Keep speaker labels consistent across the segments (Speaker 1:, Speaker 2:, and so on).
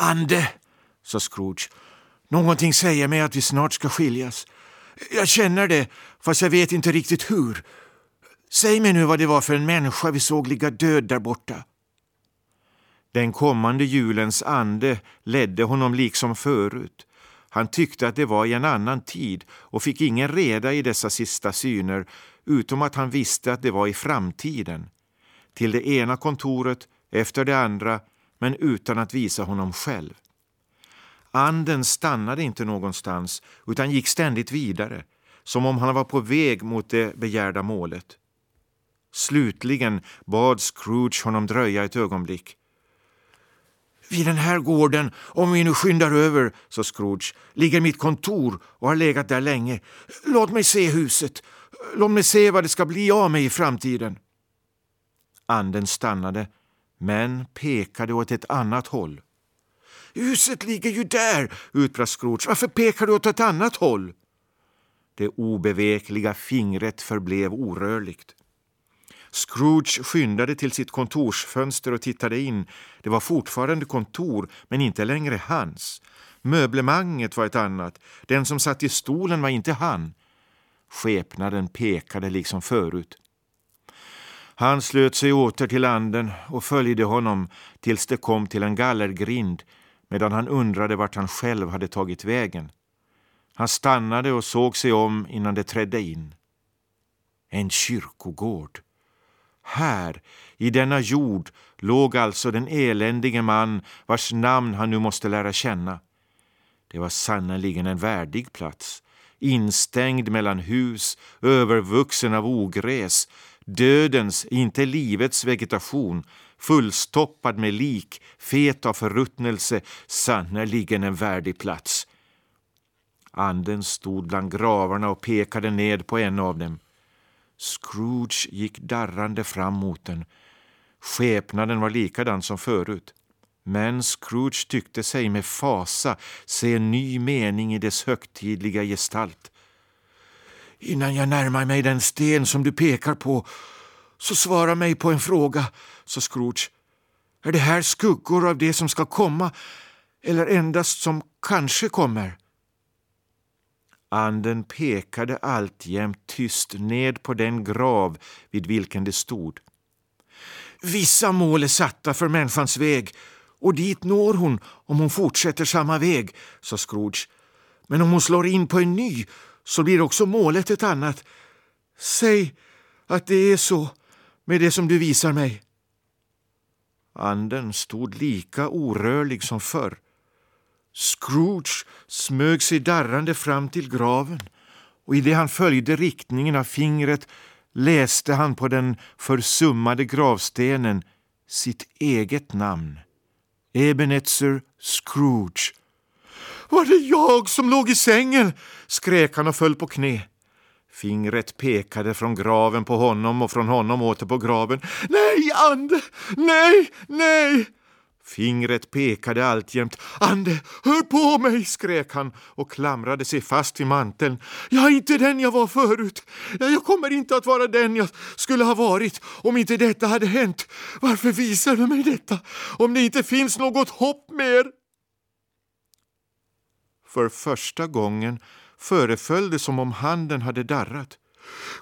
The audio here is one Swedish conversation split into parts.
Speaker 1: Ande, sa Scrooge. Någonting säger mig att vi snart ska skiljas. Jag känner det, fast jag vet inte riktigt hur. Säg mig nu vad det var för en människa vi såg ligga död där borta. Den kommande julens ande ledde honom liksom förut. Han tyckte att det var i en annan tid och fick ingen reda i dessa sista syner utom att han visste att det var i framtiden. Till det ena kontoret efter det andra men utan att visa honom själv. Anden stannade inte någonstans utan gick ständigt vidare som om han var på väg mot det begärda målet. Slutligen bad Scrooge honom dröja ett ögonblick. Vid den här gården, om vi nu skyndar över, sa Scrooge, ligger mitt kontor och har legat där länge. Låt mig se huset. Låt mig se vad det ska bli av mig i framtiden. Anden stannade, men pekade åt ett annat håll. Huset ligger ju där, utbrast Scrooge. Varför pekar du åt ett annat håll? Det obevekliga fingret förblev orörligt. Scrooge skyndade till sitt kontorsfönster och tittade in. Det var fortfarande kontor, men inte längre hans. Möblemanget var ett annat. Den som satt i stolen var inte han. Skepnaden pekade liksom förut. Han slöt sig åter till anden och följde honom tills det kom till en gallergrind medan han undrade vart han själv hade tagit vägen. Han stannade och såg sig om innan det trädde in. En kyrkogård. Här, i denna jord, låg alltså den eländige man vars namn han nu måste lära känna. Det var sannerligen en värdig plats, instängd mellan hus, övervuxen av ogräs, dödens, inte livets vegetation, fullstoppad med lik, fet av förruttnelse, sannerligen en värdig plats. Anden stod bland gravarna och pekade ned på en av dem. Scrooge gick darrande fram mot den. Skepnaden var likadan som förut. Men Scrooge tyckte sig med fasa se en ny mening i dess högtidliga gestalt. Innan jag närmar mig den sten som du pekar på så svara mig på en fråga, sa Scrooge. Är det här skuggor av det som ska komma eller endast som kanske kommer? Anden pekade alltjämt tyst ned på den grav vid vilken det stod. Vissa mål är satta för människans väg och dit når hon om hon fortsätter samma väg, sa Scrooge. Men om hon slår in på en ny så blir också målet ett annat. Säg att det är så med det som du visar mig. Anden stod lika orörlig som förr. Scrooge smög sig darrande fram till graven och i det han följde riktningen av fingret läste han på den försummade gravstenen sitt eget namn. Ebenezer Scrooge. Var det jag som låg i sängen? skrek han och föll på knä. Fingret pekade från graven på honom och från honom åter på graven. Nej, ande! Nej, nej! Fingret pekade alltjämt. Ande, hör på mig, skrek han och klamrade sig fast vid manteln. Jag är inte den jag var förut. Jag kommer inte att vara den jag skulle ha varit om inte detta hade hänt. Varför visar du mig detta om det inte finns något hopp mer? För första gången föreföll det som om handen hade darrat.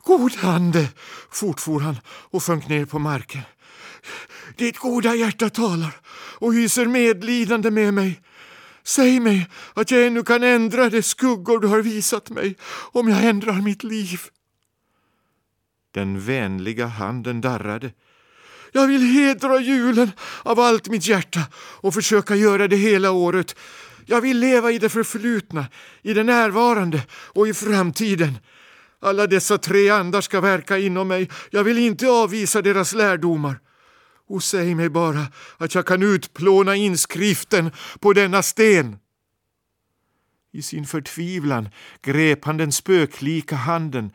Speaker 1: God ande, fortfor han och sjönk ner på marken. Ditt goda hjärta talar och hyser medlidande med mig. Säg mig att jag ännu kan ändra de skuggor du har visat mig om jag ändrar mitt liv. Den vänliga handen darrade. Jag vill hedra julen av allt mitt hjärta och försöka göra det hela året. Jag vill leva i det förflutna, i det närvarande och i framtiden. Alla dessa tre andar ska verka inom mig. Jag vill inte avvisa deras lärdomar. Och säg mig bara att jag kan utplåna inskriften på denna sten. I sin förtvivlan grep han den spöklika handen.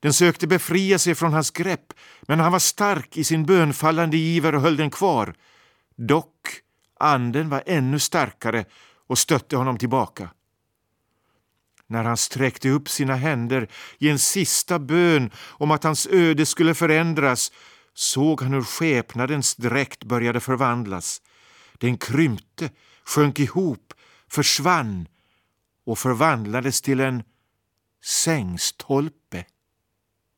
Speaker 1: Den sökte befria sig från hans grepp, men han var stark i sin bönfallande iver och höll den kvar. Dock, anden var ännu starkare och stötte honom tillbaka. När han sträckte upp sina händer i en sista bön om att hans öde skulle förändras såg han hur skepnadens dräkt började förvandlas. Den krympte sjönk ihop, försvann och förvandlades till en sängstolpe.